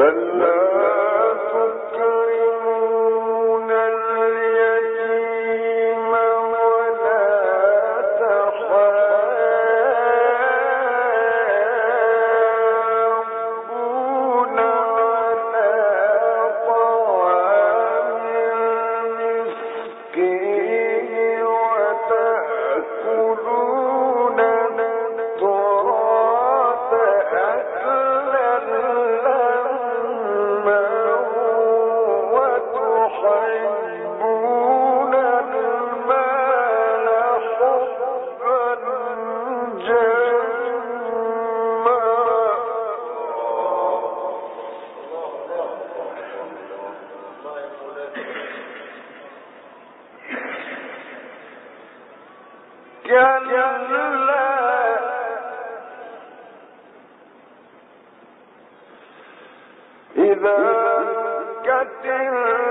بل إذا كتل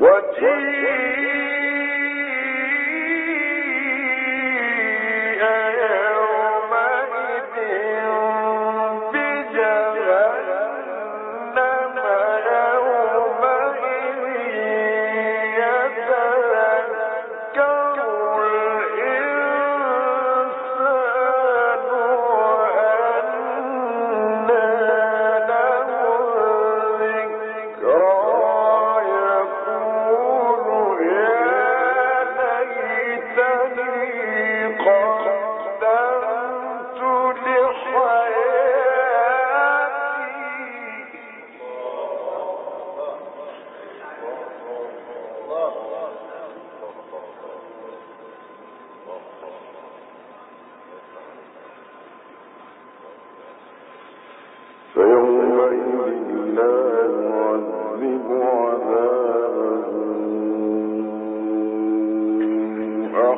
وجيء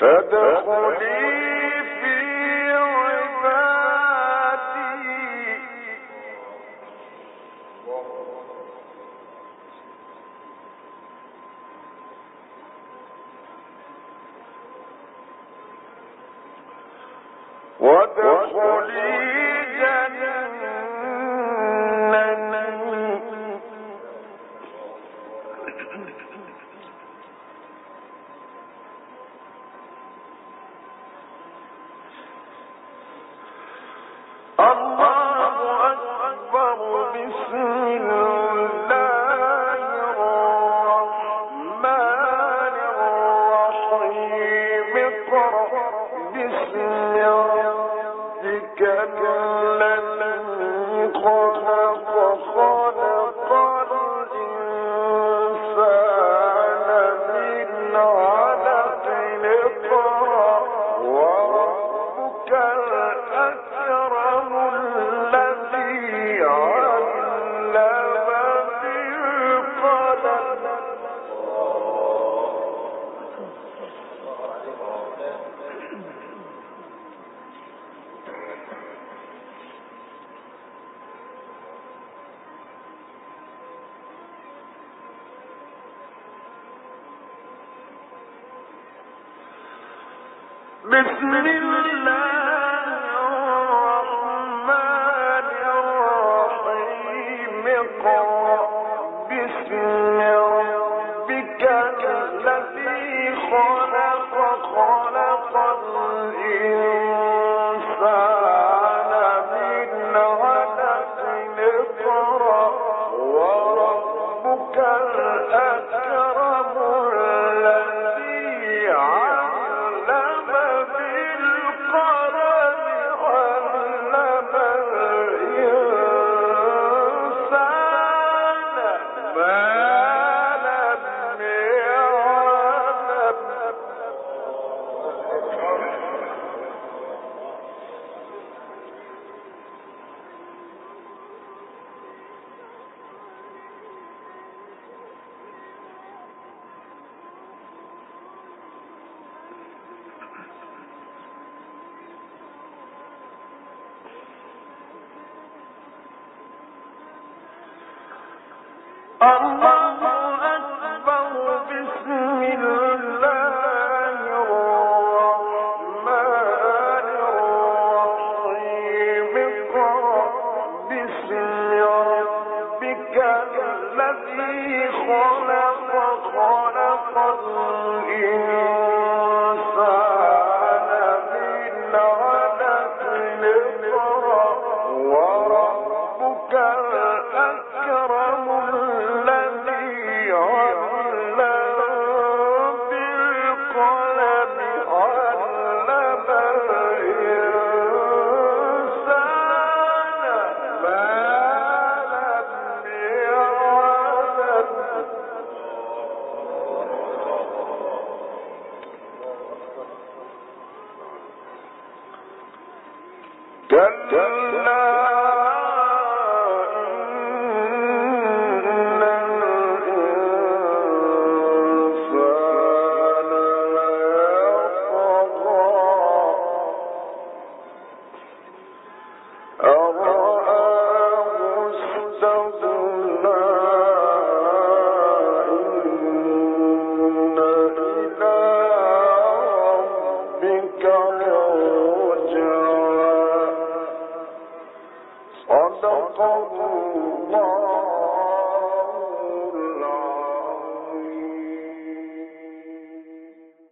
بسم الله Allah.